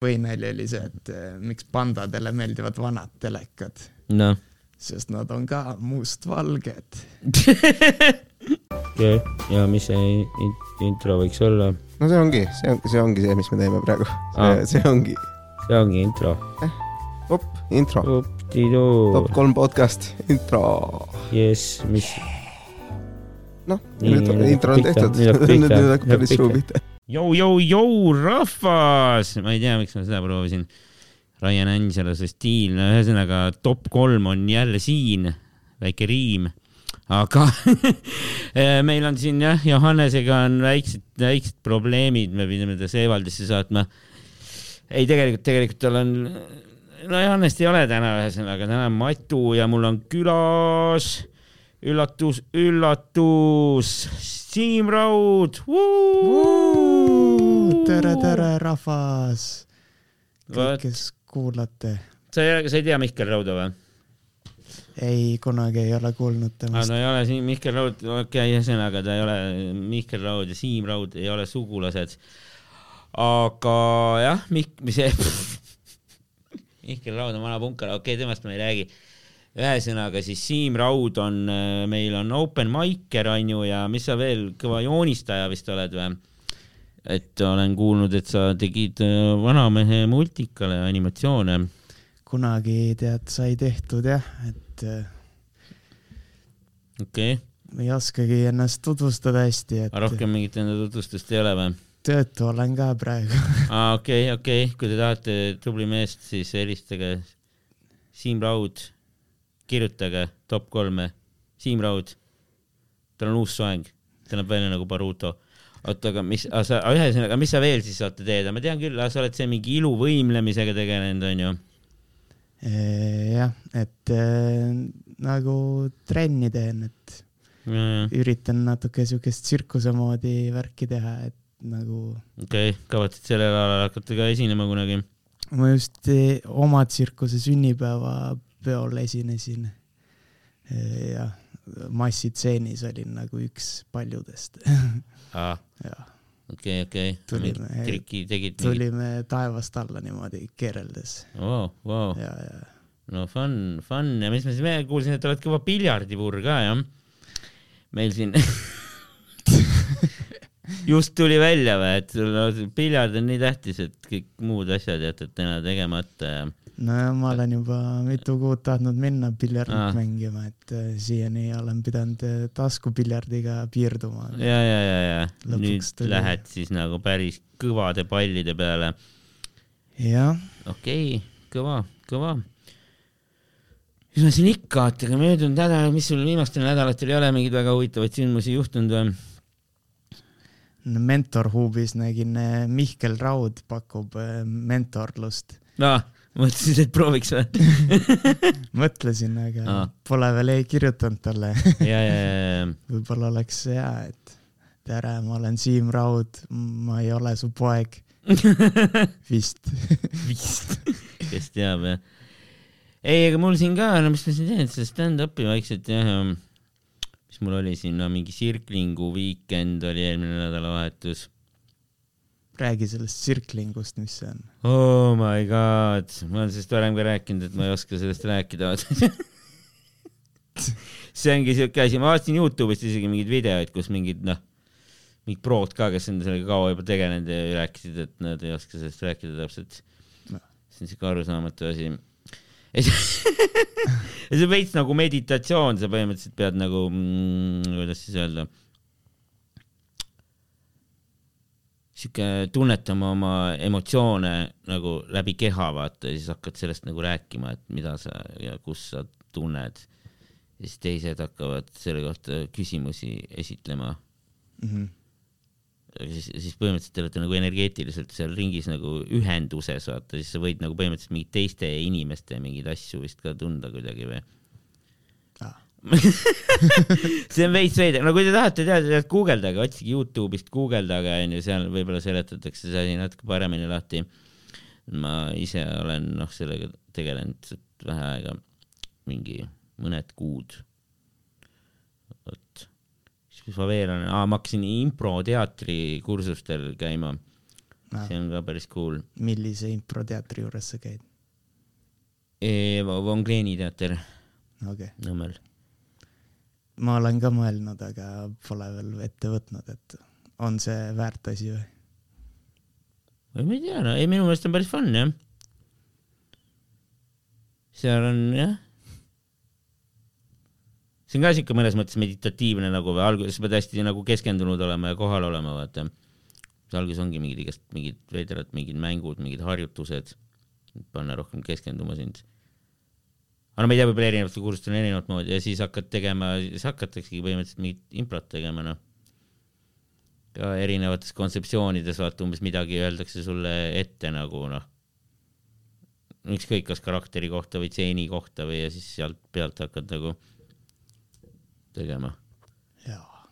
põhinali oli see, et eh, miks pandadele meeldivad vanad telekad, noh, sest nad on ka mustvalged. okei, ja mis see in- intro võiks olla? no see ongi, see on, see ongi see, mis me teeme praegu see ongi, see ongi intro. op, intro, top, kolm podcast, intro. jess, mis, noh, nüüd nüüd intro on tehtud, nüüd hakkab päris suu pihta. jõu-jõu-jõu, rahvas, ma ei tea, miks ma seda proovisin. Ryan Angelose stiil, no ühesõnaga top kolm on jälle siin, väike riim, aga meil on siin jah, Johannesega on väiksed, väiksed probleemid, me pidime ta Seevaldisse saatma. ei, tegelikult, tegelikult tal on, no Johannest ei ole täna, ühesõnaga täna on Matu ja mul on külas üllatus, üllatus, Siim Raud. tere, tere, rahvas, kõik, kes kuulate. sa ei, sa ei tea Mihkel Rauda või? ei, kunagi ei ole kuulnud temast no. ei ole siin Mihkel Raud, okei okay,, ühesõnaga ta ei ole, Mihkel Raud ja Siim Raud ei ole sugulased. aga jah, Mik-, mis see, Mihkel Raud on vana punkar, okei okay,, temast ma ei räägi. ühesõnaga siis Siim Raud on, meil on open mic'er on ju ja mis sa veel, kõva joonistaja vist oled või? Et olen kuulnud, et sa tegid äh, vanamehe multikale animatsioone kunagi tead, sai tehtud jah, et eh, okei okay., ei oskagi ennast tutvustada hästi, et rohkem mingit enda tutvustust ei ole või? töötu olen ka praegu. aa, okei, okei, kui te tahate tubli meest, siis helistage Siim Raud, kirjutage top kolme, Siim Raud. tal on uus soeng, ta näeb välja nagu Baruto. oota, aga mis, sa, ühesõnaga, mis sa veel siis oota teed, ma tean küll, sa oled see mingi iluvõimlemisega tegelenud, onju. jah, et eh, nagu trenni teen, et üritan natuke siukest tsirkuse moodi värki teha, et nagu okei, kavatsed sellel alal hakata ka esinema kunagi? ma just eh, oma tsirkuse sünnipäevapeol esinesin. jah, massitseenis olin nagu üks paljudest. okei, okei. Triki tegid mingi, tulime taevast alla niimoodi keereldes vau, vau. ja, ja no fun, fun ja mis ma siis veel kuulsin, et oled kõva piljardipurr ka jah? meil siin just tuli välja või, et piljard on nii tähtis, et kõik muud asjad jätad täna tegemata ja no ja ma olen juba mitu kuud tahtnud minna piljardit mängima, et eh, siiani olen pidanud eh, taskupiljardiga piirduma. ja, ja, ja, ja nüüd tuli. lähed siis nagu päris kõvade pallide peale. jah, okei okay,, kõva, kõva. mis ma siin ikka, oota, aga möödunud nädalal, mis sul viimastel nädalatel ei ole mingeid väga huvitavaid sündmusi juhtunud või? mentorhuubis nägin, Mihkel Raud pakub mentorlust. aa, mõtlesin, et prooviks või? mõtlesin, aga Aa. pole veel ei kirjutanud talle. ja, ja, ja, ja võib-olla oleks hea, et tere, ma olen Siim Raud, ma ei ole su poeg. vist. vist, kes teab jah. ei, aga mul siin ka, no mis ma siin teen, seda stand-up'i vaikselt jah ja mis mul oli siin, no mingi Sirklingu weekend oli eelmine nädalavahetus. Räägi sellest tsirklingust, mis see on. Oh my god, ma olen sellest varem ka rääkinud, et ma ei oska sellest rääkida. see ongi siuke asi, ma vaatasin Youtube'ist isegi mingeid videoid, kus mingid noh, mingid prod ka, kes on sellega kaua juba tegelenud ja rääkisid, et nad ei oska sellest rääkida täpselt. Noh. see on siuke arusaamatu asi. ja see on veits nagu meditatsioon, sa põhimõtteliselt pead nagu mm,, kuidas siis öelda sihuke tunnetama oma emotsioone nagu läbi keha, vaata, ja siis hakkad sellest nagu rääkima, et mida sa ja kus sa tunned. ja siis teised hakkavad selle kohta küsimusi esitlema. Mhm. siis, siis põhimõtteliselt te olete nagu energeetiliselt seal ringis nagu ühenduses, vaata, siis sa võid nagu põhimõtteliselt mingite teiste inimeste mingeid asju vist ka tunda kuidagi või? See on veits veider, no kui te tahate teada, tead guugeldage, otsige Youtube'ist, guugeldage onju, seal võib-olla seletatakse see asi natuke paremini lahti. ma ise olen noh, sellega tegelenud vähe aega, mingi mõned kuud. vot, siis mis ma veel olen, aa ma hakkasin improteatri kursustel käima Ah. see on ka päris cool. millise improteatri juures sa käid? Von Kleeni teater okay., Nõmmel. Ma olen ka mõelnud, aga pole veel ette võtnud, et on see väärt asi või? või ma ei tea, no ei, minu meelest on päris fun jah. seal on jah. see on ka siuke mõnes mõttes meditatiivne nagu või alguses pead hästi nagu keskendunud olema ja kohal olema, vaata. alguses ongi mingid igast mingid veidrad mingid mängud, mingid harjutused, panna rohkem keskenduma sind. Aga no ma ei tea, võib-olla erinevatel kursustel on erinevat moodi ja siis hakkad tegema, siis hakataksegi põhimõtteliselt mingit improt tegema, noh ka erinevates kontseptsioonides vaata umbes midagi öeldakse sulle ette nagu noh, ükskõik kas karakteri kohta või stseeni kohta või ja siis sealt pealt hakkad nagu tegema. jaa,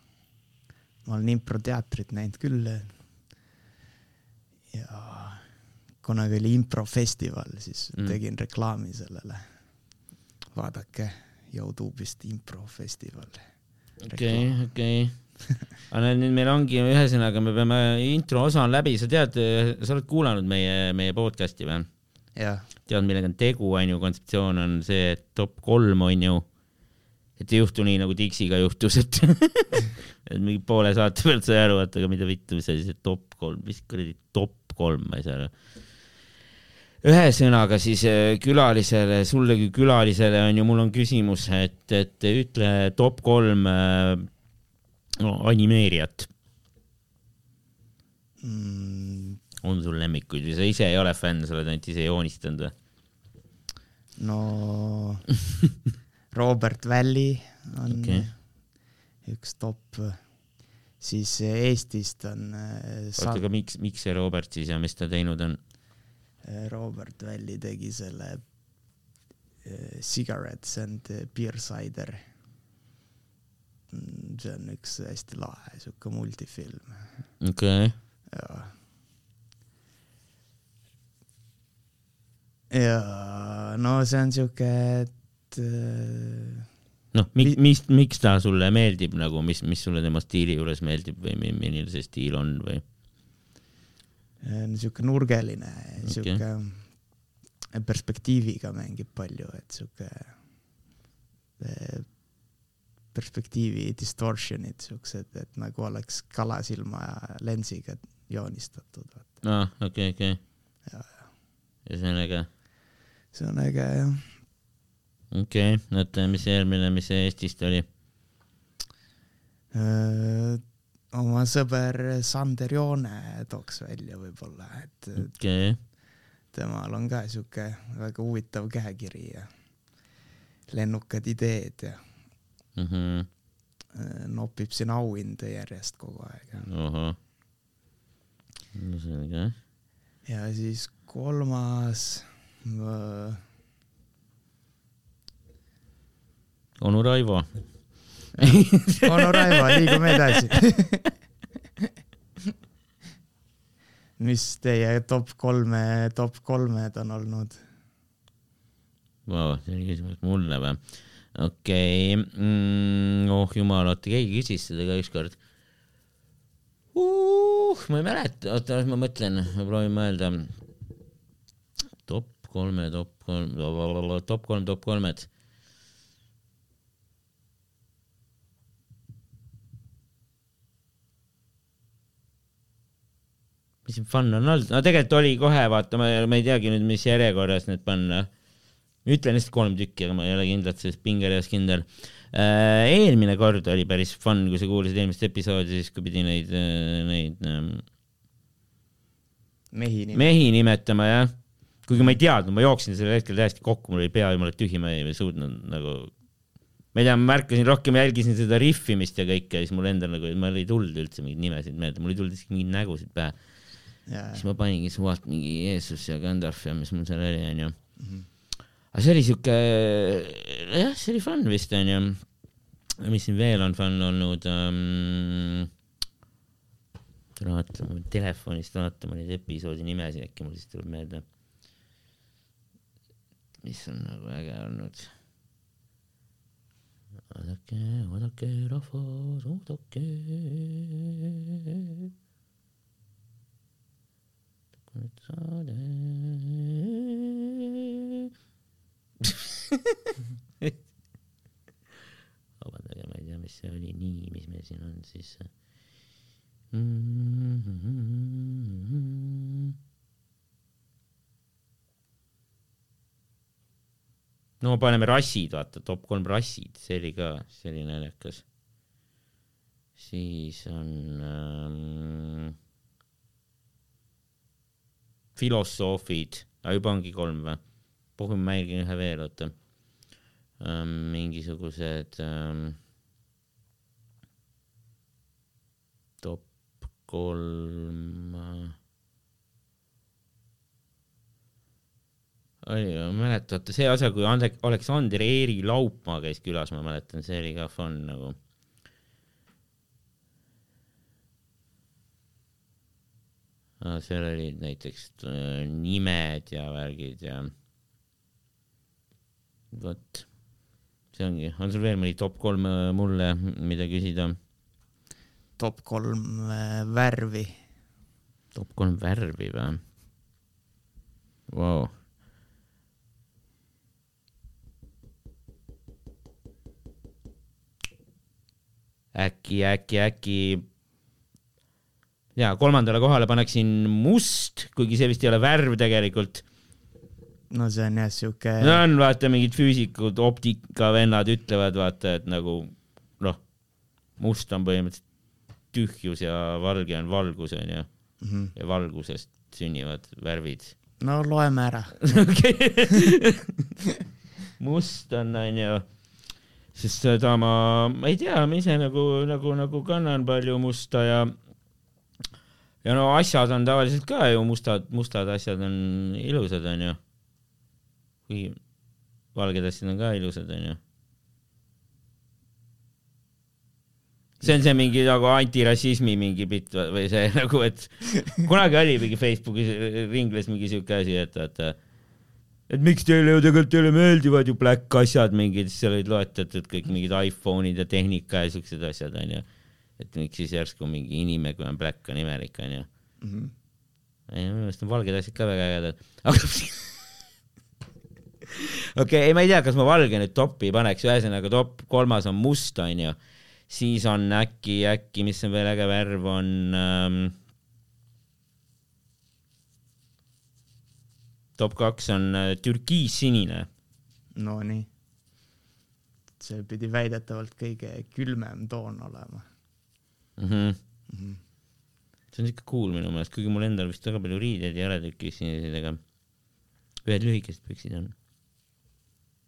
ma olen improteatrit näinud küll. ja kunagi oli improfestival, siis mm. tegin reklaami sellele. Vaadake Youtube'ist improfestival. okei, okei. aga nüüd meil ongi, ühesõnaga me peame, intro osa on läbi, sa tead, sa oled kuulanud meie, meie podcast'i või? tead, millega on tegu, onju, kontseptsioon on see, et top kolm onju, et ei juhtu nii nagu Dixiga juhtus, et et mingi poole saate pealt sai aru, et aga mida vittu, mis asi see top kolm, mis kuradi top kolm, ma ei saa aru. Ühesõnaga siis äh, külalisele, sulle kui külalisele on ju, mul on küsimus, et, et ütle top kolm äh, no, animeerijat, mm,. on sul lemmikuid või sa ise ei ole fänn, sa oled ainult ise joonistanud või? no Robert Valley on okay. üks top, siis Eestist on äh, oota, aga miks, miks see Robert siis ja mis ta teinud on? Robert Valley tegi selle äh, Cigarettes and Beer Cider. see on üks hästi lahe siuke multifilm okei okay., ja. ja no see on siuke, et noh, miks, Mi- mis, miks ta sulle meeldib nagu, mis, mis sulle tema stiili juures meeldib või mi- milline see stiil on või? Siuke nurgeline, Okei. siuke perspektiiviga mängib palju, et siuke eh, perspektiivi distortion'id siuksed, et nagu oleks kalasilma lensiga joonistatud, aa, okei, okei. Ja, ja see on äge. see on äge jah. okei okay., oota, mis see eelmine, mis see Eestist oli? Oma sõber Sander Joone tooks välja võib-olla, et okay., temal on ka siuke väga huvitav käekiri ja lennukad ideed ja Mhm. äh, nopib siin auhinde järjest kogu aeg. no selge. ja siis kolmas äh, onu Raivo. onu Raivo, liigume edasi. mis teie top kolme, top kolmed on olnud? Vau, see oli küsimus mulle või? okei okay. mm,, oh jumal, oota, keegi küsis seda ka ükskord uh,. ma ei mäleta, oota, las ma mõtlen, ma proovin mõelda. top kolme, top kolm, top kolm, top kolmed. Mis siin fun on olnud, no tegelikult oli kohe, vaata, ma ma ei teagi nüüd, mis järjekorras need panna ütlen lihtsalt kolm tükki, aga ma ei ole kindlalt selles pingereas kindel. eelmine kord oli päris fun, kui sa kuulasid eelmist episoodi, siis kui pidi neid, neid ähm, mehi nimi. mehi nimetama jah. kuigi ma ei teadnud, ma jooksin sellel hetkel täiesti kokku, mul oli pea jumala tühi, ma ei, suutnud nagu. ma ei tea, ma märkasin rohkem, jälgisin seda riffimist ja kõike ja siis mul endal nagu, mul ei tulnud üldse mingeid nimesid meelde, mul ei tulnud isegi mingeid nägusid pähe. Siis ma paningi suvalt mingi Jeesus ja Gandalf ja mis mul seal oli, onju. aga see oli siuke, jah, see oli fun vist onju. mis siin veel on fun olnud um,? vaata, ma pean telefonist vaatama neid episoodi nimesid, äkki mul siis tuleb meelde. mis on nagu äge olnud. oodake, oodake, rahvas, oodake. vabandage, ma ei tea, mis see oli nii, mis meil siin on siis. no paneme rassid, vaata, top kolm rassid, see oli ka, see oli naljakas. siis on ähm, filosoofid, juba ongi kolm või? puhul ma märgin ühe veel, oota ähm,. mingisugused ähm, top kolm äh, oli, ma mäletan, vaata see osa, kui Ande-, Aleksander Eeri Laupmaa käis külas, ma mäletan, see oli ka fun nagu. Seal olid näiteks äh, nimed ja värgid ja vot, see ongi, on sul veel mõni top kolm äh, mulle, mida küsida? top kolm äh, värvi. top kolm värvi või wow.? äkki, äkki, äkki ja kolmandale kohale paneksin must, kuigi see vist ei ole värv tegelikult. no see on jah siuke no on vaata mingid füüsikud, optikavennad ütlevad vaata, et nagu noh, must on põhimõtteliselt tühjus ja valge on valgus onju Mhm. ja valgusest sünnivad värvid. no loeme ära. must on onju, sest seda ma, ma ei tea, ma ise nagu, nagu, nagu kannan palju musta ja ja no asjad on tavaliselt ka ju mustad, mustad asjad on ilusad onju. kuigi valged asjad on ka ilusad onju. see on see mingi nagu antirassismi mingi bitt või- või see nagu, et kunagi oli mingi Facebookis ringles mingi siuke asi, et vaata, et miks teile ju tegelikult teile meeldivad ju black asjad mingid, siis seal olid loetletud kõik mingid iPhone'id ja tehnika ja siuksed asjad onju. Et miks siis järsku mingi inimene, kui on black on imelik onju. Mhm. ei, minu meelest on valged asjad ka väga ägedad, aga okei okay,, ei ma ei tea, kas ma valge nüüd topi paneks, ühesõnaga top kolmas on must onju, siis on äkki, äkki, mis on veel äge värv, on ähm, top kaks on äh, türkiissinine Nonii. see pidi väidetavalt kõige külmem toon olema. mm. -hmm. Mhm. see on siuke cool minu meelest, kuigi mul endal vist väga palju riideid ei ole türkiissiniseid, aga ühed lühikesed püksid on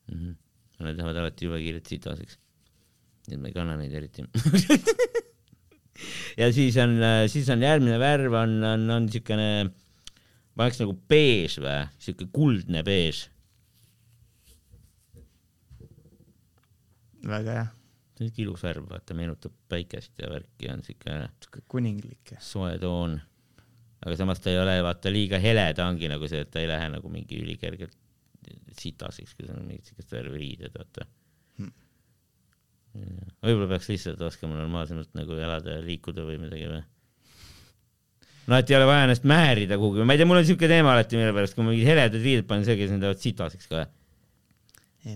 mm. -hmm. Nad lähevad alati jube kiirelt sitaseks. nii et ma ei kanna neid eriti. ja siis on, siis on järgmine värv on, on, on siukene, ma oleks nagu beež või, siuke kuldne beež. väga hea, see siuke ilus värv, vaata, meenutab päikest ja värki on siuke siuke kuninglik. soe toon. aga samas ta ei ole vaata liiga hele, ta ongi nagu see, et ta ei lähe nagu mingi ülikergelt sitaseks, kui sul on mingid siukest värvi riided, vaata Hmm. võib-olla peaks lihtsalt oskama normaalsemalt nagu elada ja liikuda või midagi või. no et ei ole vaja ennast määrida kuhugi, ma ei tea, mul on siuke teema alati, mille pärast, kui ma mingid heledad riided panen, selge, siis need lähevad sitaseks kohe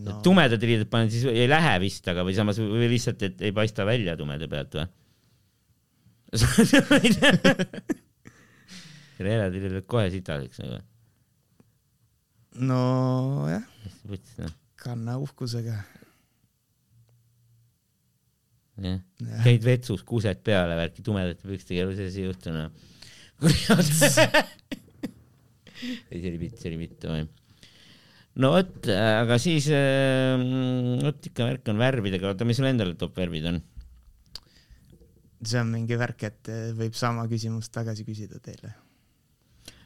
no. tumedad riided panen, siis ei lähe vist, aga või samas või lihtsalt, et ei paista välja tumeda pealt või? reelad riided kohe sitaseks nagu, nojah, noh, kanna uhkusega. jah. käid vetsus, kused peale, värki tumedate pükstega, elu sees ei juhtu noh. ei, see oli bitt, see oli bitt, oi. No vot, aga siis, vot ikka värk on värvidega, oota, mis sul endal top värvid on? see on mingi värk, et eh, võib sama küsimust tagasi küsida teile.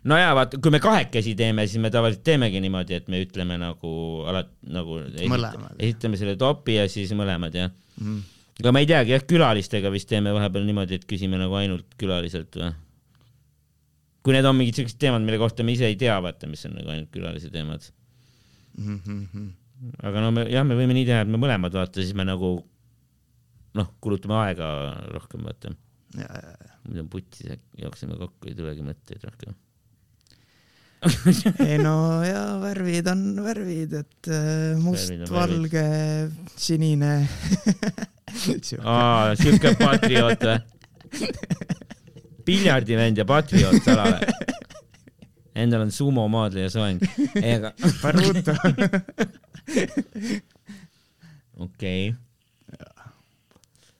no ja vaata, kui me kahekesi teeme, siis me tavaliselt teemegi niimoodi, et me ütleme nagu alati nagu esit- Mõlemad. esitame selle topi ja siis mõlemad jah. Mhm. aga ma ei teagi jah, külalistega vist teeme vahepeal niimoodi, et küsime nagu ainult külaliselt või? kui need on mingid siuksed teemad, mille kohta me ise ei tea, vaata, mis on nagu ainult külalise teemad. Mhm, aga no me jah, me võime nii teha, et me mõlemad vaata, siis me nagu noh, kulutame aega rohkem, vaata. muidu on putsis, jookseme kokku, ei tulegi mõtteid rohkem. ei no ja värvid on värvid, et äh, must valge, sinine. aa, siuke patrioot või? piljardivend ja patrioot salale. Endal on sumomaadleja soeng. ei, aga Baruto. okei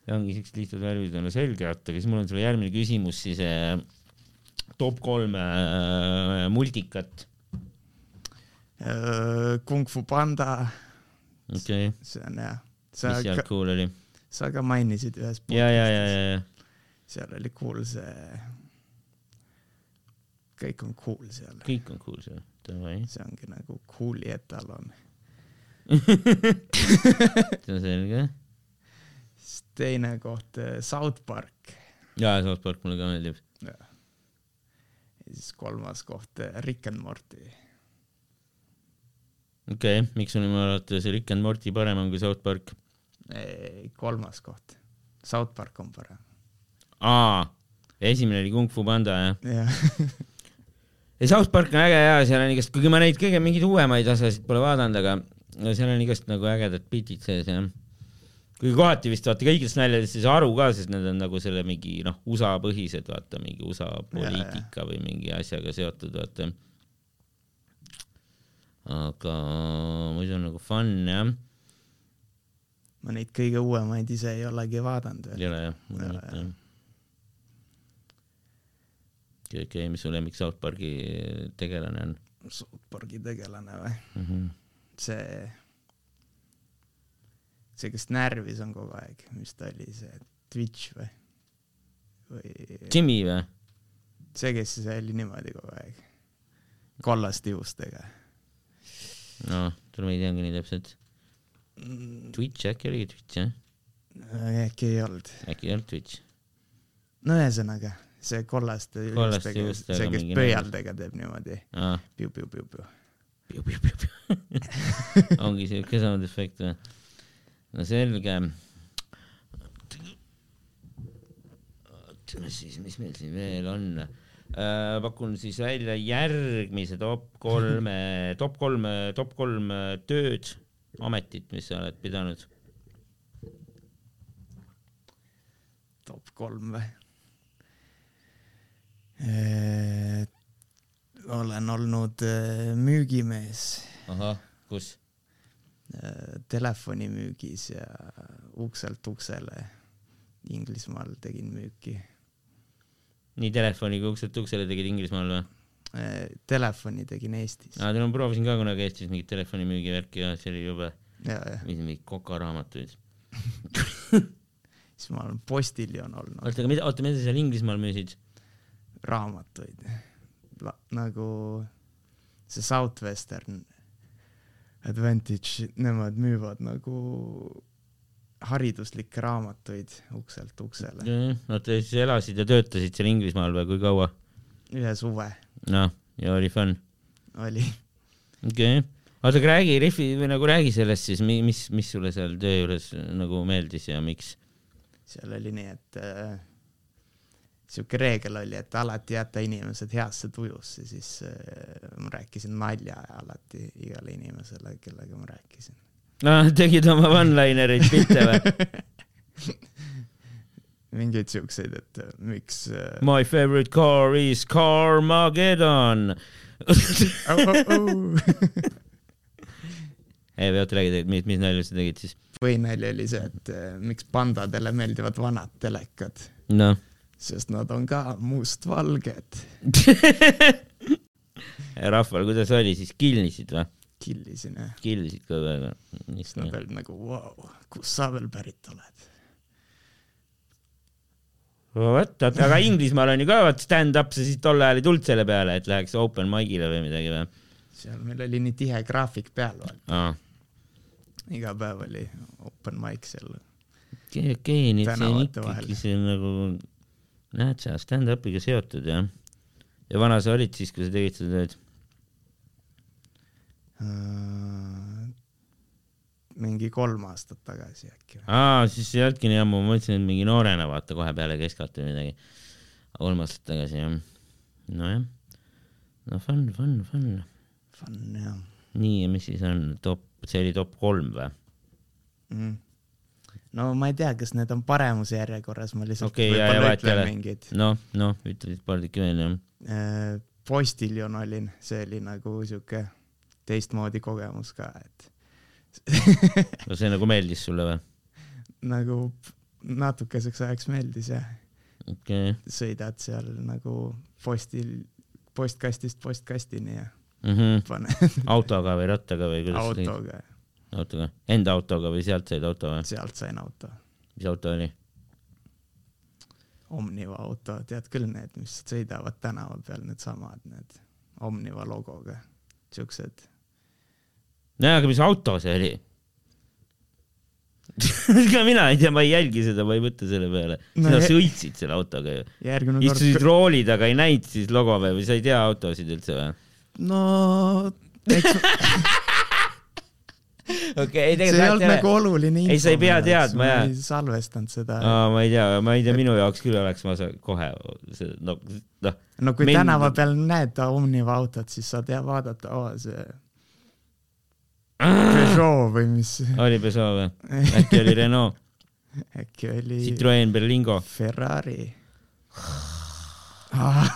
ongi siuksed lihtsad värvid on selge, oota, aga siis mul on sulle järgmine küsimus siis äh, top kolm äh, multikat. Kung Fu Panda, okei okay., see on hea. mis seal cool oli? sa ka mainisid ühes ja, ja, ja, ja, ja seal oli cool see, kõik on cool seal, kõik on cool seal, davai, see ongi nagu cool'i etalon. see on selge. siis teine koht, South Park ja South Park mulle ka meeldib. ja siis kolmas koht, Rick and Morty. okei okay., miks on minu arvates Rick and Morty parem on kui South Park? kolmas koht, South Park on parem. aa, esimene oli Kung Fu Panda jah? jah, ja South Park on äge ja seal on igast, kuigi ma neid kõige mingeid uuemaid osasid pole vaadanud, aga seal on igast nagu ägedad bitid sees jah. kuigi kohati vist vaata kõigist naljadest ei saa aru ka, sest need on nagu selle mingi noh, USA põhised, vaata mingi USA poliitika või mingi asjaga seotud, vaata. aga muidu on nagu fun jah, ma neid kõige uuemaid ise ei olegi vaadanud ei veel. ole jah, mul Ei mitte jah. okei, mis su lemmik South Park'i tegelane on South Parki tegelane või? mm? -hmm. see, see, kes närvis on kogu aeg, mis ta oli, see Twitch või? või Jimmy või? see, kes oli niimoodi kogu aeg, kollaste juustega. noh, ma ei teagi nii täpselt. Mm, Twitch äkki oligi Twitch jah? äkki ei olnud. äkki ei olnud Twitch? no ühesõnaga, see kollaste juustega, see, kes pöialdega teeb niimoodi aa, piu-piu-piu-piu. ongi siuke sound efekt või? no selge. ootame siis, mis meil siin veel on äh,. pakun siis välja järgmise top kolme, top kolm, top kolm tööd, ametit, mis sa oled pidanud. top kolm või? Olen olnud äh, müügimees ahah, kus? äh, telefonimüügis ja ukselt uksele Inglismaal tegin müüki. nii telefoni kui ukselt uksele tegid Inglismaal või? Telefoni tegin Eestis. aa, ma proovisin ka kunagi Eestis mingit telefonimüügivärki ja see oli jube, ja mingeid kokaraamatuid. siis ma olen postiljon olnud, oota, aga mida, oota, mida sa seal Inglismaal müüsid? raamatuid. nagu see Southwestern Advantage, nemad müüvad nagu hariduslikke raamatuid ukselt uksele. oota, siis elasid ja töötasid seal Inglismaal või kui kaua? ühe suve noh, ja oli fun. oli, okei okay., oota, aga räägi Rihvi või nagu räägi sellest siis, mis, mis sulle seal töö juures nagu meeldis ja miks? seal oli nii, et äh, sihuke reegel oli, et alati jätta inimesed heasse tujusse, siis äh, ma rääkisin nalja alati igale inimesele, kellega ma rääkisin. noh, tegid oma one-linereid pilte või? mingeid siukseid, et äh, miks äh, My favorite car is Carmageddon. au, au, au. ei, oota, räägi tegelikult, mis, mis nalja sa tegid siis? põhinali oli see, et äh, miks pandadele meeldivad vanad telekad, noh, sest nad on ka mustvalged. rahval, kuidas oli siis, killisid või? killisin jah, killisid ka väga. siis nad olid nagu vau wow,, kust sa veel pärit oled? vot, aga Inglismaal on ju ka vaat stand-up, sa siis tol ajal ei tulnud selle peale, et läheks open mic'ile või midagi või? seal meil oli nii tihe graafik peal, aa, iga päev oli open mic seal. okei, okei, nii et see on ikkagi see nagu, näed sa, stand-up'iga seotud jah? ja vana sa olid siis, kui sa tegid seda tööd? Äh, mingi kolm aastat tagasi äkki. aa, siis ei olnudki nii ammu, ma mõtlesin, et mingi noorena vaata kohe peale keskalt või midagi. kolm aastat tagasi jah. nojah, no fun, fun, fun. fun jah nii, ja mis siis on top, see oli top kolm või? mm.. No ma ei tea, kas need on paremuse järjekorras, ma lihtsalt jaa, võib-olla ütlen ole. mingeid. noh, noh, ütlesid paar tükki veel jah. postiljon olin, see oli nagu sihuke teistmoodi kogemus ka, et no see nagu meeldis sulle või? nagu natukeseks ajaks meeldis jah, okei sõidad seal nagu postil, postkastist postkastini ja okay.. paned autoga või rattaga või kuidas sa tegid? autoga, enda autoga või sealt said auto või? sealt sain auto. mis auto oli? Omniva auto, tead küll need, mis sõidavad tänava peal, needsamad, need Omniva logoga, siuksed. nojah, aga mis auto see oli? ka mina ei tea, ma ei jälgi seda, ma ei mõtle selle peale. No sina sõitsid selle autoga ju. istusid kord, rooli taga, ei näinud siis logo või, või sa ei tea autosid üldse või? no eks okei, ei see ei olnud nagu oluline info. Ei, sa ei pea teadma, ma jah. ei salvestanud seda. aa, ma ei tea, ma ei tea, minu jaoks küll oleks, ma kohe see noh, no kui Mind- tänava peal näed Omniva autot, siis saad jah vaadata, oo see Peugeot või mis, oli Peugeot või? äkki oli Renault, äkki oli Citroen Berlingo. Ferrari ah,.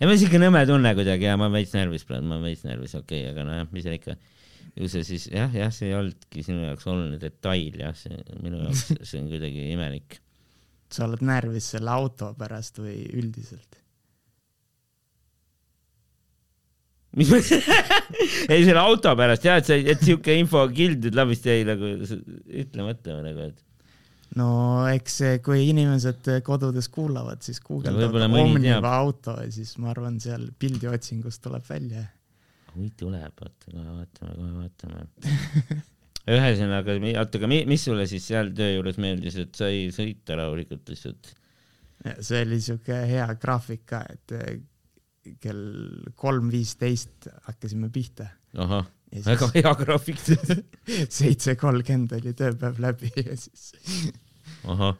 ei, mul siuke nõme tunne kuidagi ja ma olen veits närvis praegu, ma olen veits närvis, okei okay,, aga nojah, mis seal ikka. Ju see siis jah, jah, see ei olnudki sinu jaoks oluline detail jah, see minu jaoks, see on kuidagi imelik. sa oled närvis selle auto pärast või üldiselt? mis ma, ei selle auto pärast jah, et see, et siuke info kildud läbist jäi nagu ütlemata nagu, et no eks kui inimesed kodudes kuulavad, siis guugeldavad Omniva teab. auto ja siis ma arvan, seal pildiotsingust tuleb välja. Oi tuleb, oota kohe vaatame, kohe vaatame. ühesõnaga, oota, aga mi- mis sulle siis seal töö juures meeldis, et sai sõita rahulikult lihtsalt? see oli siuke hea graafik ka, et eh, kell kolm viisteist hakkasime pihta ahah, väga hea graafik. seitse kolmkümmend oli tööpäev läbi ja siis, ahah,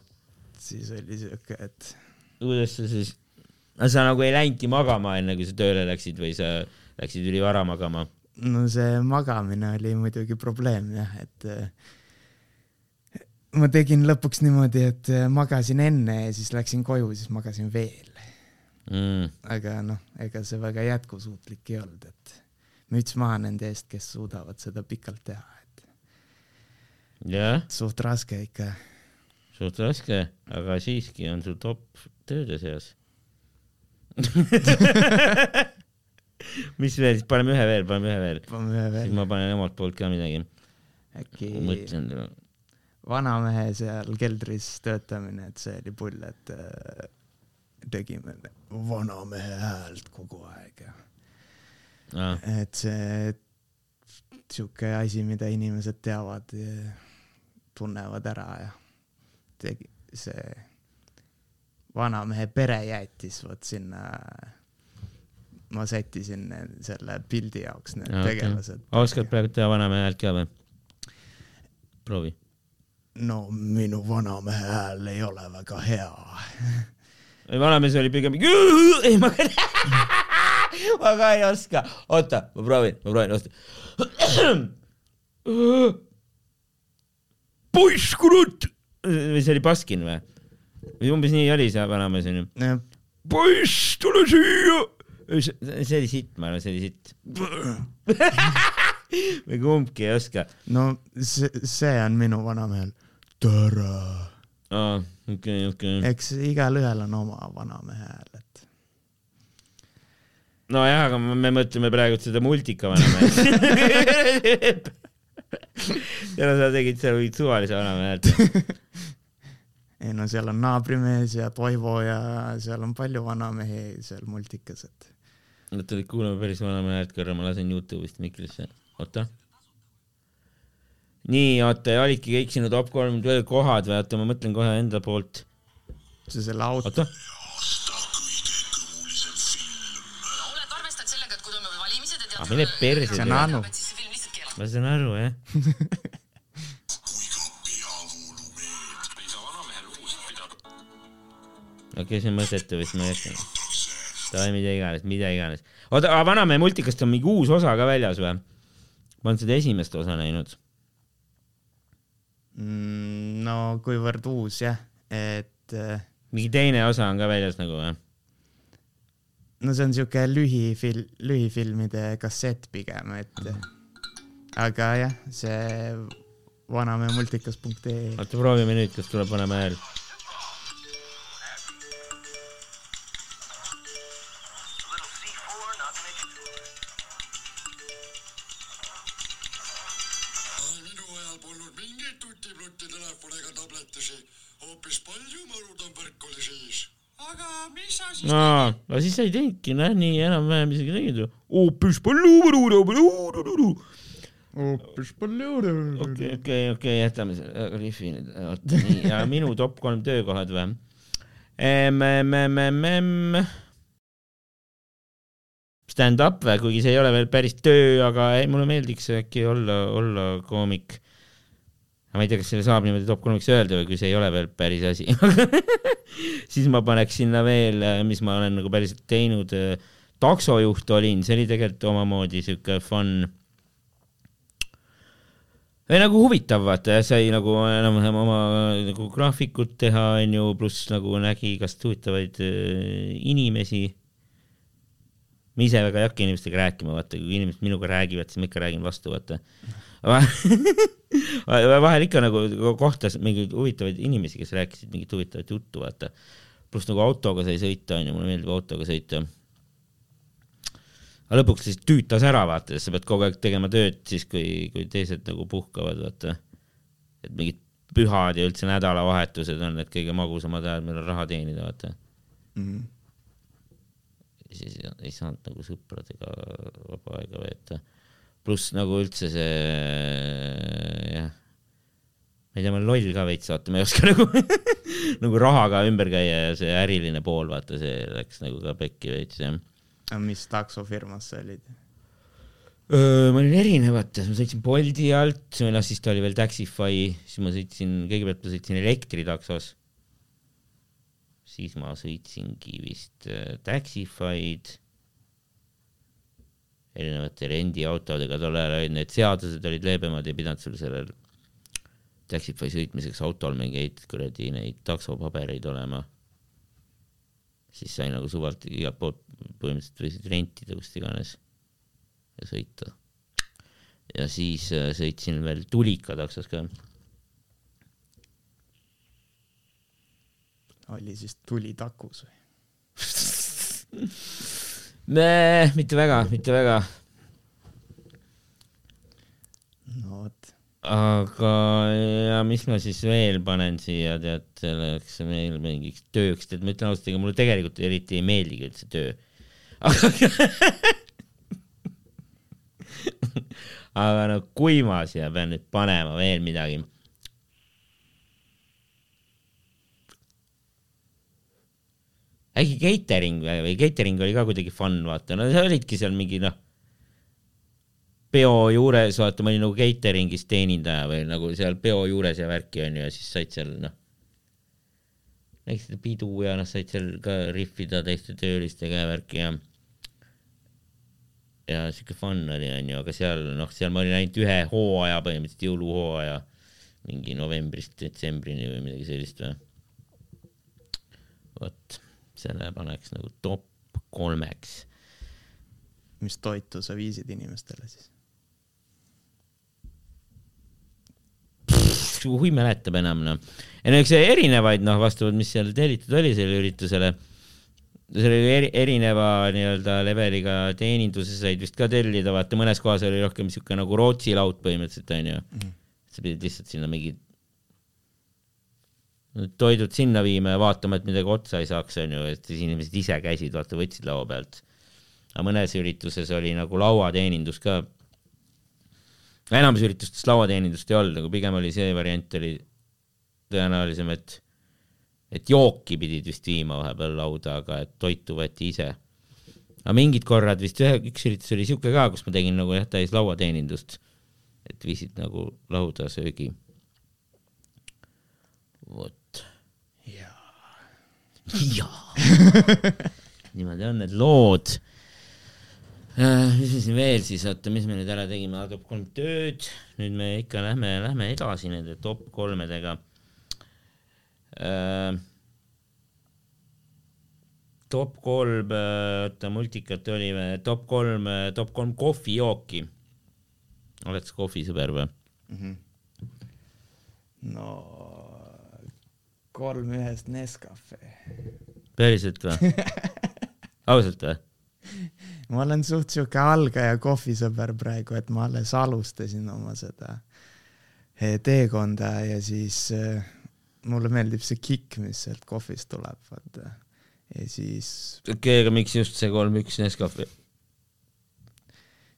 siis oli siuke, et kuidas sa siis, sa nagu ei läinudki magama enne, kui sa tööle läksid või sa läksid ülivara magama? no see magamine oli muidugi probleem jah, et eh, ma tegin lõpuks niimoodi, et eh, magasin enne ja siis läksin koju, siis magasin veel. Mm. aga noh, ega see väga jätkusuutlik ei olnud, et müts maha nende eest, kes suudavad seda pikalt teha, et jah, suht raske ikka. suht raske, aga siiski on sul top tööde seas. mis veel, siis paneme ühe veel, paneme ühe veel, paneme ühe siis veel, ma panen omalt poolt ka midagi. äkki mõtlen, vanamehe seal keldris töötamine, et see oli pull, et äh, tegime vanamehe häält kogu aeg. Ja ah, et see sihuke asi, mida inimesed teavad, tunnevad ära ja tegi see vanamehe perejäätis, vot sinna ma sättisin selle pildi jaoks need okei. tegelased. oskad praegu teha vanamehe häält ka või? proovi. no minu vanamehe hääl ei ole väga hea. vanamees oli pigem, ei ma ka, ma ka ei oska, oota, ma proovin, ma proovin, oota. poiss, kurat. või see oli Baskin või? või umbes nii oli see vanamees onju. poiss, tule siia. See oli sitt, ma arvan, see oli sitt. me kumbki ei oska. no see, see on minu vanamehel. tere. aa, okei, okei. eks igalühel on oma vanamehe hääl, et nojah, aga me mõtleme praegu seda multika vanameest. ja no sa tegid seal mingit suvalise vanamehe häält. ei no seal on naabrimees ja Toivo ja seal on palju vanamehi seal multikas, et oota, kuulame päris vanamehe häält korra, ma lasen Youtube'ist mikrisse. oota. nii, oota, olidki kõik sinu top kolm töökohad või oota, ma mõtlen kohe enda poolt. see selle auto, oota, Ah, mine perse see on. Anu. ma saan aru jah. okei okay,, see on mõttetu vist, ma ei hakka. davai, mida iganes, mida iganes. oota, aga Vanamehe multikast on mingi uus osa ka väljas või? ma olen seda esimest osa näinud. Mm, no kuivõrd uus jah, et äh, mingi teine osa on ka väljas nagu või? no see on siuke lühifil-, lühifilmide kassett pigem, et aga jah, see vanamehe multikas.ee oota, proovime nüüd, kas tuleb Vanamehe siis no, siis sa ei teinudki, noh, nii enam-vähem isegi tegid ju. okei, okei, okei, jätame selle rihvi nüüd, oota nii, ja minu top kolm töökohad või? Stand-up või, kuigi see ei ole veel päris töö, aga ei, mulle meeldiks äkki olla, olla koomik. Ma ei tea, kas selle saab niimoodi top kolmiks öelda või kui see ei ole veel päris asi. siis ma paneks sinna veel, mis ma olen nagu päriselt teinud. taksojuht olin, see oli tegelikult omamoodi sihuke fun või nagu huvitav, vaata, sai nagu enam-vähem oma nagu graafikut teha, onju, pluss nagu nägi igast huvitavaid äh, inimesi. Ma ise väga ei hakka inimestega rääkima, vaata, kui inimesed minuga räägivad, siis ma ikka räägin vastu, vaata. vahel ikka nagu kohtas mingeid huvitavaid inimesi, kes rääkisid mingit huvitavat juttu, vaata. pluss nagu autoga sai sõita, onju, mulle meeldib autoga sõita aga lõpuks siis tüütas ära, vaata, sest sa pead kogu aeg tegema tööd siis, kui, kui teised nagu puhkavad, vaata. et mingid pühad ja üldse nädalavahetused on need kõige magusamad ajad, millal raha teenida, vaata. ja siis ei- saanud nagu sõpradega vaba aega veeta. pluss nagu üldse see, jah. ma ei tea, ma olen loll ka veits, vaata, ma ei oska nagu, nagu rahaga ümber käia ja see äriline pool, vaata, see läks nagu ka pekki veits, jah mis taksofirmas sa olid? Ma olin erinevates, ma sõitsin Bolti alt, siis ta oli veel Taxify, siis ma sõitsin, kõigepealt ma sõitsin elektritaksos. Siis ma sõitsingi vist äh, Taxify'd. erinevate rendiautodega, tol ajal olid need seadused olid leebemad, ei pidanud sul sellel Taxify sõitmiseks autol mingeid kuradi neid taksopabereid olema. siis sai nagu suvalt igalt poolt põhimõtteliselt võisid rentida kust iganes ja sõita. ja siis äh, sõitsin veel Tulika taksos ka. Oli siis tuli takus või? mitte väga, mitte väga, no vot, aga ja mis ma siis veel panen siia, tead, selleks meil mingiks tööks, tead, ma ütlen ausalt, ega mulle tegelikult eriti ei meeldigi üldse töö. aga no kui ma siia pean nüüd panema veel midagi äkki catering või, catering oli ka kuidagi fun, vaata, no sa olidki seal mingi noh, peo juures, vaata, ma olin nagu catering'is teenindaja või nagu seal peo juures ja värki onju ja siis said seal noh, nägid seda pidu ja noh, said seal ka rihvida teiste töölistega ja värki ja ja siuke fun oli onju, aga seal noh, seal ma olin ainult ühe hooaja põhimõtteliselt jõuluhooaja. Mingi novembrist detsembrini või midagi sellist või. vot, selle paneks nagu top kolmeks mis toitu sa viisid inimestele siis? huvi mäletab enam noh. ja no eks erinevaid noh, vastavalt, mis seal tellitud oli sellele üritusele. see oli eri, erineva nii-öelda leveliga teeninduse said vist ka tellida, vaata mõnes kohas oli rohkem siuke nagu Rootsi laud põhimõtteliselt onju mm. sa pidid lihtsalt sinna mingid toidud sinna viima ja vaatama, et midagi otsa ei saaks onju, et siis inimesed ise käisid, vaata võtsid laua pealt. aga mõnes ürituses oli nagu lauateenindus ka enamus üritustes lauateenindust ei olnud, nagu pigem oli see variant oli tõenäolisem, et, et jooki pidid vist viima vahepeal lauda, aga et toitu võeti ise. aga mingid korrad vist ühe, üks üritus oli siuke ka, kus ma tegin nagu jah, täis lauateenindust. et viisid nagu lauda söögi. vot. niimoodi on need lood. mis me siin veel siis, oota, mis me nüüd ära tegime, top kolm tööd, nüüd me ikka lähme, lähme edasi nende top kolmedega. top kolm, oota multikat oli või, top kolm, top kolm kohvijooki. oled sa kohvisõber või? no kolm ühest Nescafe. päriselt või? ausalt või? ma olen suht siuke algaja kohvisõber praegu, et ma alles alustasin oma seda eh, teekonda ja siis eh, mulle meeldib see kikk, mis sealt kohvist tuleb, vaata. ja siis, okei okay,, aga miks just see kolm-üks Nescafe?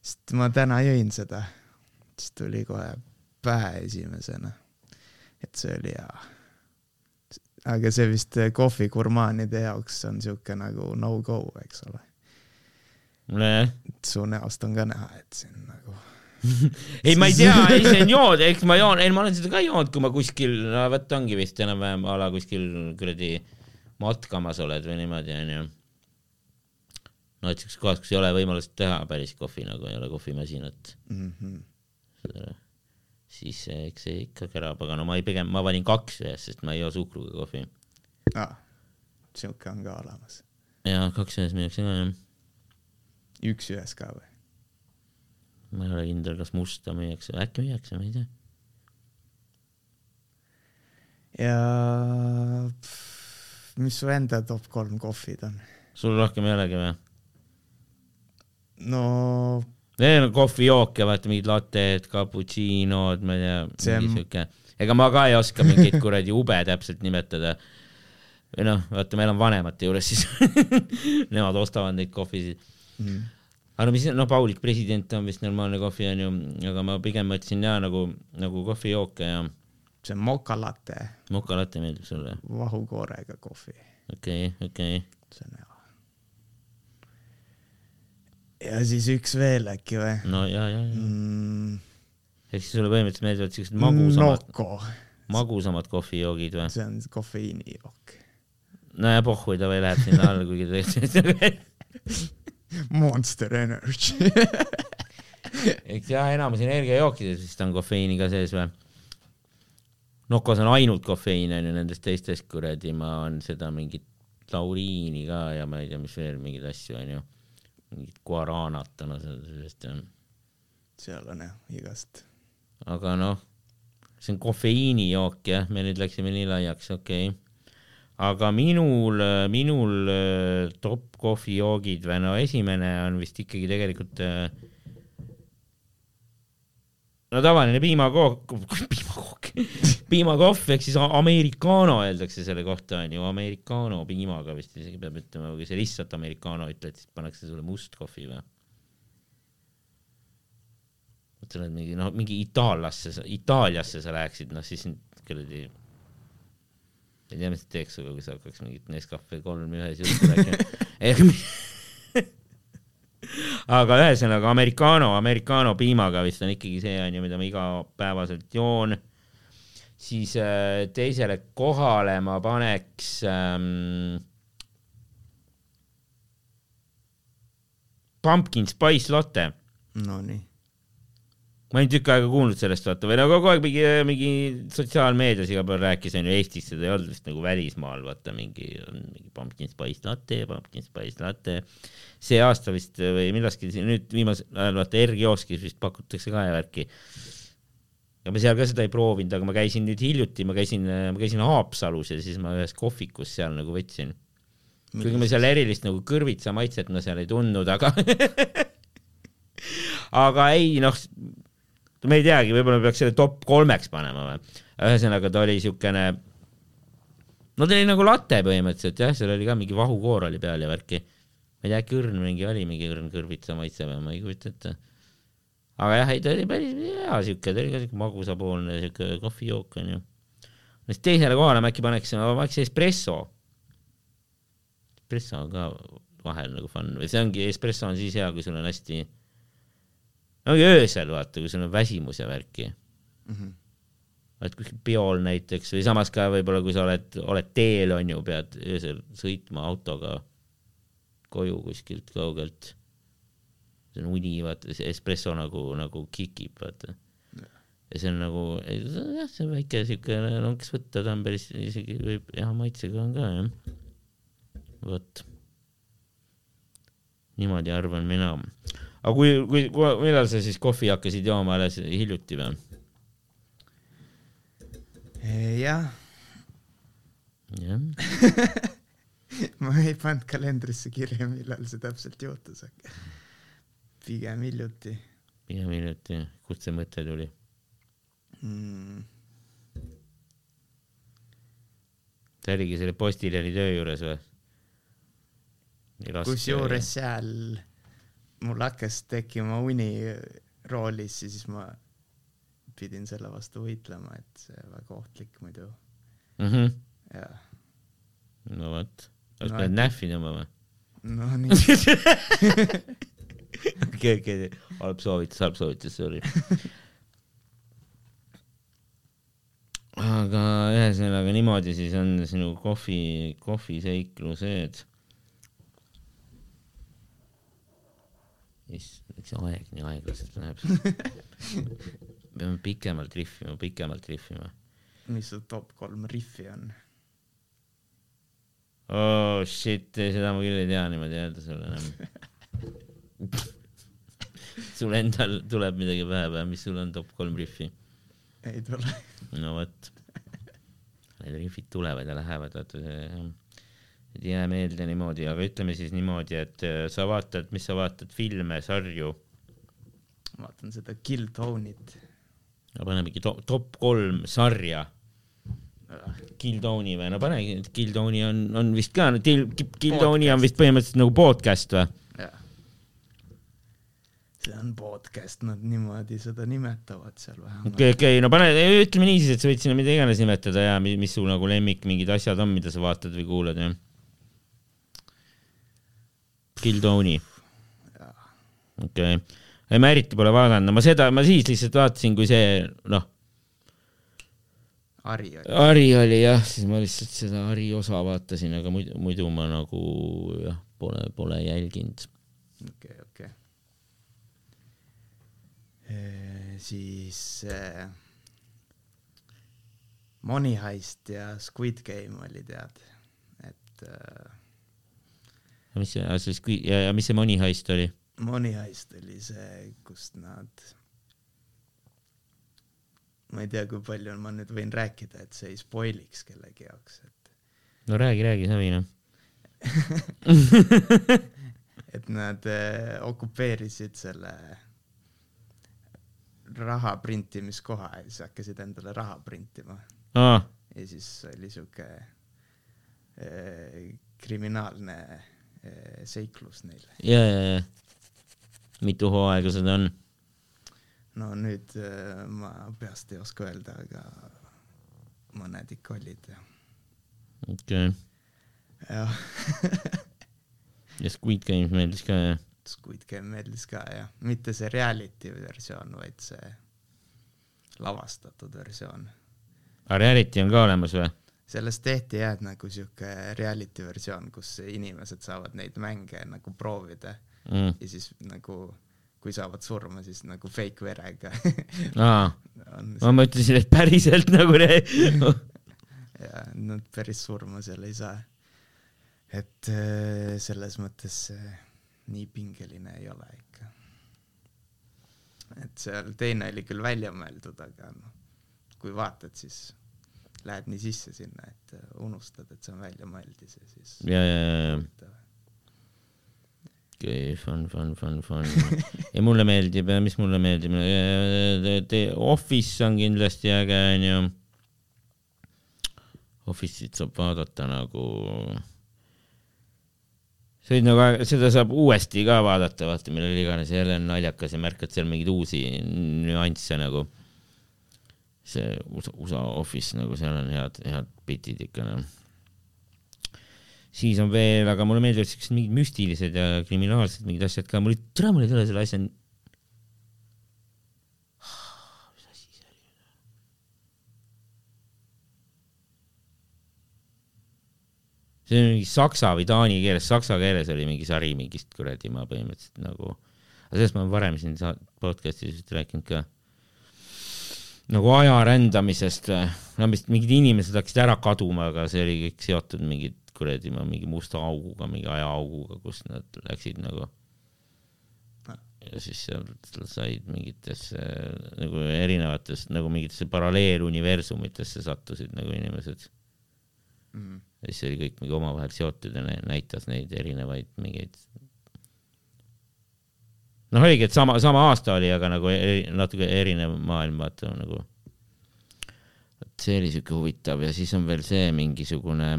sest ma täna jõin seda, siis tuli kohe pähe esimesena. et see oli hea. Aga see vist eh, kohvigurmaanide jaoks on siuke nagu no go, eks ole. jah. su näost on ka näha, et siin nagu ei, ma ei tea, ei see on jood, eks ma joon, ei ma olen seda ka joonud, kui ma kuskil, no vot ongi vist enam-vähem a la kuskil kuradi matkamas oled või niimoodi onju. no et siukses kohas, kus ei ole võimalust teha päris kohvi nagu ei ole kohvimasinat, mm. -hmm. Siis eks see ikka kärab, aga no ma ei, pigem ma valin kaks ühes, sest ma ei joo suhkruga kohvi. ah,. siuke on ka olemas. ja kaks ühes müüakse ka jah, üks ühes ka või? ma ei ole kindel, kas musta müüakse, äkki müüakse, ma ei tea. ja pff, mis su enda top kolm kohvid on? sul rohkem ei olegi või? no Need on kohvijooke, vaata mingid latted, cappuccino'd, ma ei tea, mingi siuke, ega ma ka ei oska mingeid kuradi ube täpselt nimetada. või noh, vaata, meil on vanemate juures siis nemad ostavad neid kohvisid. mm, aga no mis, noh, Paulik president on vist normaalne kohvi onju, aga ma pigem mõtlesin ja nagu, nagu kohvijooke ja see on mokalatte, mokalatte meeldib sulle, vahukoorega kohvi, okei okay,, okei okay.. see on hea. Ja siis üks veel äkki või no ja, ja, ja, mm,? ehk siis sulle põhimõtteliselt meeldivad siuksed magusamad, Noko, magusamad kohvijoogid või? see on kofeiinijook. nojah, pohhui ta või läheb sinna alla, kuigi tegelikult Monster Energy eks jah, enamus energiajookides vist on kofeiini ka sees või? Nokos on ainult kofeiin onju, nendest teistest kuradi ma on seda mingit tauriini ka ja ma ei tea, mis veel mingeid asju onju, mingit guaranat on sellest jah, seal on jah igast. aga noh, see on kofeiinijook jah, me nüüd läksime nii laiaks, okei okay.. aga minul, minul äh, top kohvijoogid või no esimene on vist ikkagi tegelikult äh, no tavaline piimakook, piimakook, piimakohv ehk siis americano öeldakse selle kohta onju, americano piimaga vist isegi peab ütlema, kui sa lihtsalt americano ütled, siis pannakse sulle must kohvi või? sa oled mingi noh, mingi itaallasse, Itaaliasse sa läheksid, noh siis kuradi, ei tea, mis teeks sinuga, kui sa hakkaks mingit Nescafe kolm ühes juttu rääkima. aga ühesõnaga americano, americano piimaga vist on ikkagi see onju, mida ma igapäevaselt joon. siis äh, teisele kohale ma paneks ähm, pumpkin spice latte Nonii, ma olin tükk aega kuulnud sellest vaata või no kogu aeg mingi, mingi sotsiaalmeedias igal pool rääkis onju, Eestis seda ei olnud vist nagu välismaal vaata mingi, mingi pumpkin spice latte, pumpkin spice latte. see aasta vist või millalgi nüüd viimasel ajal vaata R-kioskis vist pakutakse ka värki. ja ma seal ka seda ei proovinud, aga ma käisin nüüd hiljuti, ma käisin, ma käisin Haapsalus ja siis ma ühes kohvikus seal nagu võtsin. kuigi ma seal erilist nagu kõrvitsa maitset ma seal ei tundnud, aga aga ei noh, ma ei teagi, võib-olla peaks selle top kolmeks panema või. ühesõnaga ta oli siukene, no ta oli nagu latte põhimõtteliselt jah, seal oli ka mingi vahukoor oli peal ja värki. ma ei tea, äkki õrn mingi oli, mingi õrn kõrvitsa maitse või ma ei kujuta ette. aga jah, ei ta oli päris hea siuke, ta oli ka siuke magusapoolne siuke kohvijook onju. siis teisele kohale ma äkki paneks, ma paneks espresso. espresso on ka vahel nagu fun või see ongi, espresso on siis hea, kui sul on hästi ongi öösel vaata, kui sul on väsimus ja värki mm. -hmm. oled kuskil peol näiteks või samas ka võib-olla, kui sa oled, oled teel onju, pead öösel sõitma autoga. koju kuskilt kaugelt. see on uni, vaata, see espresso nagu, nagu kikib, vaata. ja see on nagu, jah, see on väike siuke lonks võtta, ta on päris isegi võib hea maitsega on ka jah. vot. niimoodi arvan mina. Aga kui, kui, millal sa siis kohvi hakkasid jooma alles hiljuti või? jah, jah, ma ei pannud kalendrisse kirja, millal see täpselt juhtus, aga pigem hiljuti pigem hiljuti, kust see mõte tuli? mm,. see oligi selle Postiljani töö juures või? kusjuures seal mul hakkas tekkima uni roolis ja siis ma pidin selle vastu võitlema, et see väga ohtlik muidu mm. -hmm. ja no vot, oleks No, et- näffi tõmbama. no nii, okei, okei, halb soovitus, halb soovitus, sorry. aga ühesõnaga niimoodi siis on sinu kohvi, kohviseiklused. issand, miks see aeg nii aeglaselt läheb? peame pikemalt rihvima, pikemalt rihvima. mis su top kolm rihvi on? oh shit, seda ma küll ei tea niimoodi öelda sulle enam. sul endal tuleb midagi pähe peale, mis sul on top kolm rihvi? ei tule. no vot. Need rihvid tulevad ja lähevad, vaata see jah. Ei jää meelde niimoodi, aga ütleme siis niimoodi, et äh, sa vaatad, mis sa vaatad, filme, sarju. vaatan seda Killtone'it. panemegi to top kolm sarja. Killtone'i või, no panegi, Killtone'i on, on vist ka, Killtone'i on vist põhimõtteliselt nagu podcast või? see on podcast, nad niimoodi seda nimetavad seal vähemalt. okei, okei, no pane, ütleme nii siis, et sa võid sinna mida iganes nimetada ja mi- mis su nagu lemmik mingid asjad on, mida sa vaatad või kuulad, jah. Killtone'i. okei okay., ei ma eriti pole vaadanud, ma seda, ma siis lihtsalt vaatasin, kui see, noh, Ari oli. Ari oli jah, siis ma lihtsalt seda Ari osa vaatasin, aga muidu, muidu ma nagu jah, pole, pole jälginud. okei, okei. siis äh, Money Heist ja Squid Game oli tead, et äh, mis see, siis kui, ja, ja mis see Money Heist oli? Money Heist oli see, kus nad, ma ei tea, kui palju ma nüüd võin rääkida, et see ei spoiliks kellegi jaoks, et no räägi, räägi, savi noh. et nad äh, okupeerisid selle raha printimiskoha ja siis hakkasid endale raha printima aa, ja siis oli siuke äh, kriminaalne seiklus neil. ja, ja, ja. mitu hooaega seda on? no nüüd äh, ma peast ei oska öelda, aga mõned ikka olid ja, okei okay., jah ja Squid Game meeldis ka jah? Squid Game meeldis ka jah, mitte see reality versioon, vaid see lavastatud versioon. aga reality on ka olemas või? Sellest tehti jah, nagu siuke reality versioon, kus inimesed saavad neid mänge nagu proovida Mm. ja siis nagu kui saavad surma, siis nagu fake verega aa, ma mõtlesin, et päriselt nagu re-. ja nad päris surma seal ei saa. et äh, selles mõttes see nii pingeline ei ole ikka. et seal teine oli küll välja mõeldud, aga noh, kui vaatad, siis lähed nii sisse sinna, et äh, unustad, et see on väljamõeldis ja siis ja, ja, ja, ja, okei, fun, fun, fun, fun. ja mulle meeldib, mis mulle meeldib, Office on kindlasti äge, onju. Office'it saab vaadata nagu, see on nagu, seda saab uuesti ka vaadata, vaata millal iganes, jälle on naljakas ja märkad seal mingeid uusi nüansse nagu. See USA, USA Office nagu seal on head, head bitid ikka noh siis on veel, aga mulle meeldivad siuksed mingid müstilised ja kriminaalsed mingid asjad ka, mul ei, tere, mul ei tule selle asja. mis asi see oli? see oli mingi saksa või taani keeles, saksa keeles oli mingi sari mingist kuradi ma põhimõtteliselt nagu, aga sellest ma olen varem siin podcast'is vist rääkinud ka. Nagu aja rändamisest või, no vist mingid inimesed hakkasid ära kaduma, aga see oli kõik seotud mingi kuradi ma mingi musta auguga, mingi ajaauguga, kus nad läksid nagu ja siis sealt said mingitesse nagu erinevatesse nagu mingitesse paralleeluniversumitesse sattusid nagu inimesed mm.. ja siis oli kõik mingi omavahel seotud ja nä- näitas neid erinevaid mingeid noh, oligi, et sama, sama aasta oli, aga nagu eri, natuke erinev maailm, vaata nagu. vot see oli siuke huvitav ja siis on veel see mingisugune.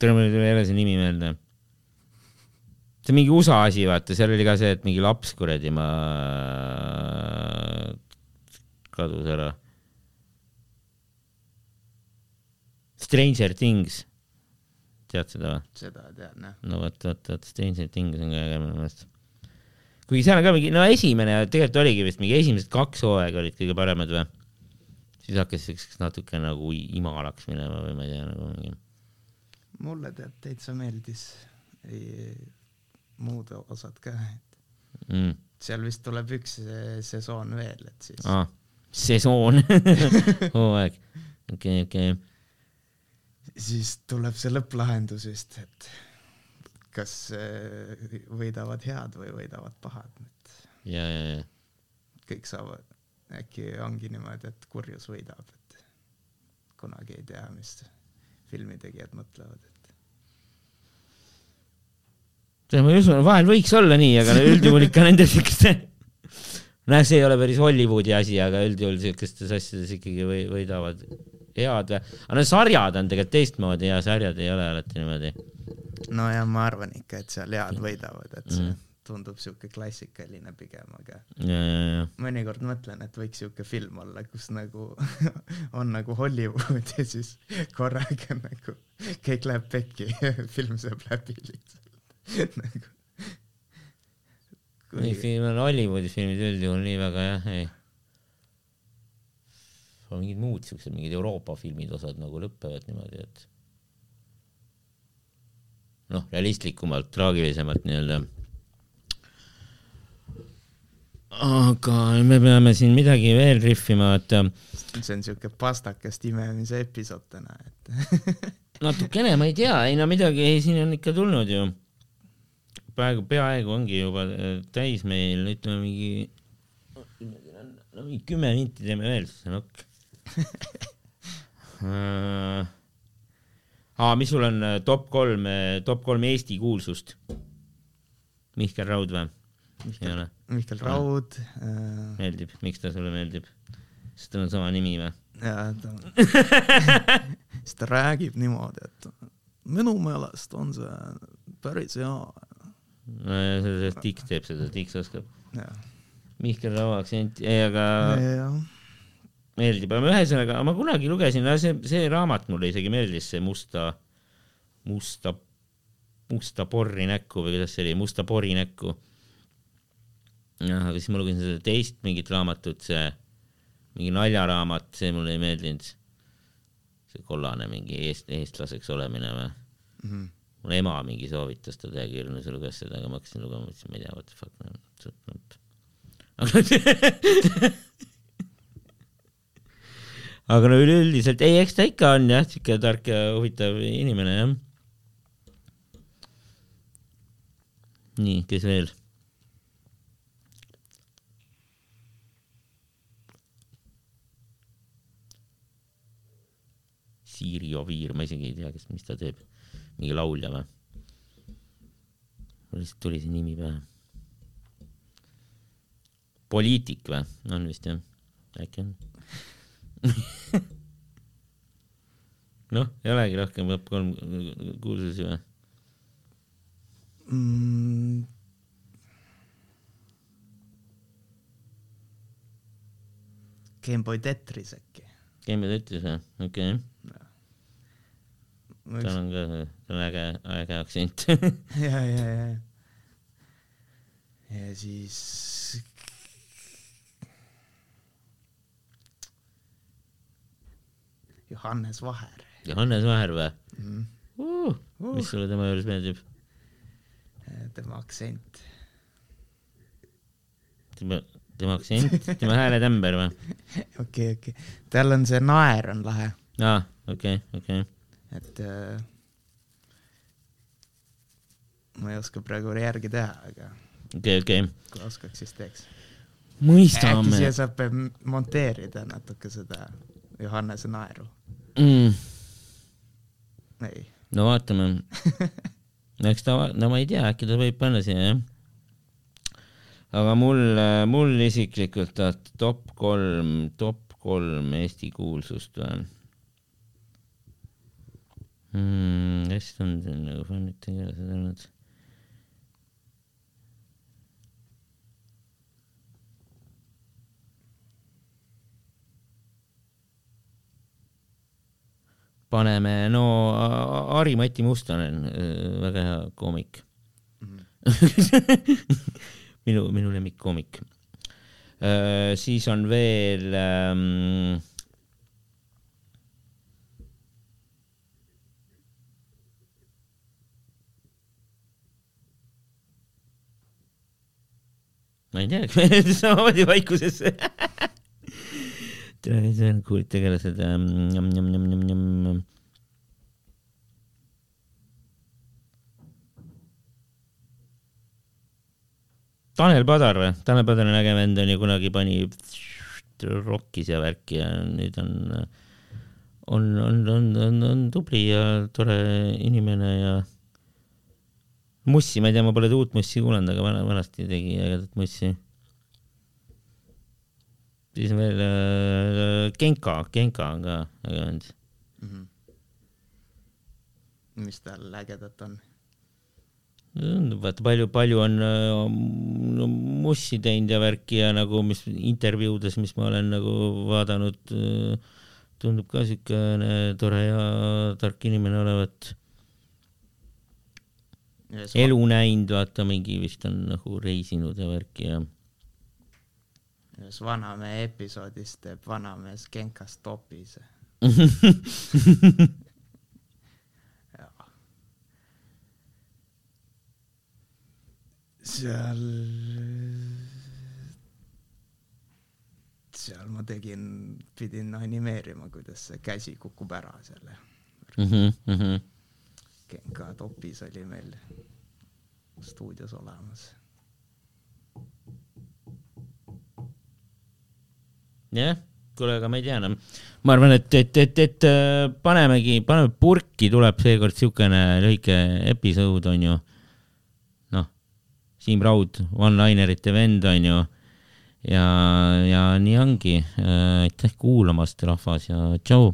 tere, mul ei tule jälle see nimi meelde. see mingi USA asi, vaata, seal oli ka see, et mingi laps kuradi ma kadus ära. Stranger Things, tead seda või? seda tean jah. no vot, vot, vot Stranger Things on ka äge minu meelest. kuigi seal on ka mingi, no esimene tegelikult oligi vist mingi esimesed kaks hooaega olid kõige paremad või? siis hakkas siukseks natuke nagu imalaks minema või ma ei tea nagu mingi. mulle tead täitsa meeldis ei, muud osad ka, et Mm. seal vist tuleb üks se- sesoon veel, et siis Ah, sesoon, hooaeg, okei, okei. Siis tuleb see lõpplahendus vist, et kas äh, võidavad head või võidavad pahad, et ja, ja, ja, kõik saavad, äkki ongi niimoodi, et kurjus võidab, et kunagi ei tea, mis filmitegijad mõtlevad, et ma ei usu, vahel võiks olla nii, aga üldjuhul ikka nende siukeste, noh, see ei ole päris Hollywoodi asi, aga üldjuhul siukestes asjades ikkagi või, võidavad head või, aga no sarjad on tegelikult teistmoodi ja sarjad ei ole alati niimoodi. no ja ma arvan ikka, et seal head võidavad, et see Mm. tundub siuke klassikaline pigem, aga ja, ja, ja, mõnikord mõtlen, et võiks siuke film olla, kus nagu on nagu Hollywood ja siis korraga nagu kõik läheb pekki film saab läbi lihtsalt nagu. ei, film on Hollywoodi filmid üldjuhul nii väga jah, ei. Mingid muud siuksed, mingid Euroopa filmid osad nagu lõpevad niimoodi, et noh, realistlikumalt, traagilisemalt nii-öelda. aga me peame siin midagi veel rihvima, et see on siuke pastakast imemise episood täna, et natukene, ma ei tea, ei no midagi ei, siin on ikka tulnud ju. praegu peaaegu ongi juba äh, täis meil, ütleme mingi, no mingi kümme minti teeme veel, siis on ok. aa, mis sul on äh, top kolm, top kolm Eesti kuulsust? Mihkel Raud või? ei ole, Mihkel Raud äh, meeldib, miks ta sulle meeldib? sest tal on sama nimi või? ja ta, siis ta räägib niimoodi, et minu meelest on see päris hea. no ja see, Tikk teeb seda, Tikk oskab. Mihkel Raua aktsent, ei aga meeldib, aga ühesõnaga, ma kunagi lugesin, see, see raamat mulle isegi meeldis, see musta, musta, musta porri näkku või kuidas see oli, musta pori näkku. jah, aga siis ma lugesin seda teist mingit raamatut, see mingi naljaraamat, see mulle ei meeldinud. see kollane mingi eest, eestlaseks olemine või? Mhm. mul ema mingi soovitas ta täiega hirmus ja luges seda, aga ma hakkasin lugema, mõtlesin, ma ei tea, what the fuck no,. aga no üleüldiselt, ei, eks ta ikka on jah, siuke tark ja huvitav inimene jah. nii, kes veel? Siiri Oviir, ma isegi ei tea, kes, mis ta teeb, mingi laulja või? mul lihtsalt tuli see nimi pähe. poliitik või? on vist jah, äkki on. noh, ei olegi rohkem top kolm kuulsusi või? mm,. Gameboy Tetris äkki. Keemia ütles või? okei okay., tal on ka, tal on äge, äge aktsent ja, ja, ja. ja siis. Johannes Vaher Johannes Vaher või mm.. uh,? mis sulle tema juures meeldib? tema aktsent. tema, tema aktsent, tema hääletämber või? okei, okei, tal on see naer on lahe, aa, okei, okei. et äh, ma ei oska praegu järgi teha, aga okei, okei. kui oskaks, siis teeks. äkki mõistame siia. saab monteerida natuke seda Johannese naeru. Mm, ei, no vaatame. eks ta, no ma ei tea, äkki ta võib panna siia jah. aga mul, mul isiklikult vaat top kolm, top kolm Eesti kuulsust või mm,? hästi on siin nagu fännid tegelased olnud. paneme, no Harri-Mati Mustonen, väga hea koomik. minu, minu lemmikkoomik. siis on veel ähm, ma ei tea, samamoodi vaikusesse. tere, see on cool tegelased ähm,. Tanel Padar või? Tanel Padar on äge vend, on ju kunagi pani rokkis ja värki ja nüüd on, on, on, on, on, on tubli ja tore inimene ja Mussi, ma ei tea, ma pole uut Mussi kuulanud, aga vana, vanasti tegi ägedat Mussi. Siis on veel äh, Genka, Genka on ka äge vend. mis tal ägedat on? vaata palju, palju on äh, no, Mussi teinud ja värki ja nagu, mis intervjuudes, mis ma olen nagu vaadanud, tundub ka siukene tore ja tark inimene olevat. elu näinud, vaata mingi vist on nagu reisinud ja värki ja ühes Vanamehe episoodis teeb vanamees Genkas topis. seal, seal ma tegin, pidin animeerima, kuidas see käsi kukub ära selle Mhm, mhm. Genka topis oli meil stuudios olemas. jah, kuule, aga ma ei tea enam. ma arvan, et, et, et, et äh, panemegi, paneme purki, tuleb seekord siukene lühike episood, onju. noh, Siim Raud, one-linerite vend, onju. ja, ja nii ongi. aitäh kuulamast, rahvas ja tšau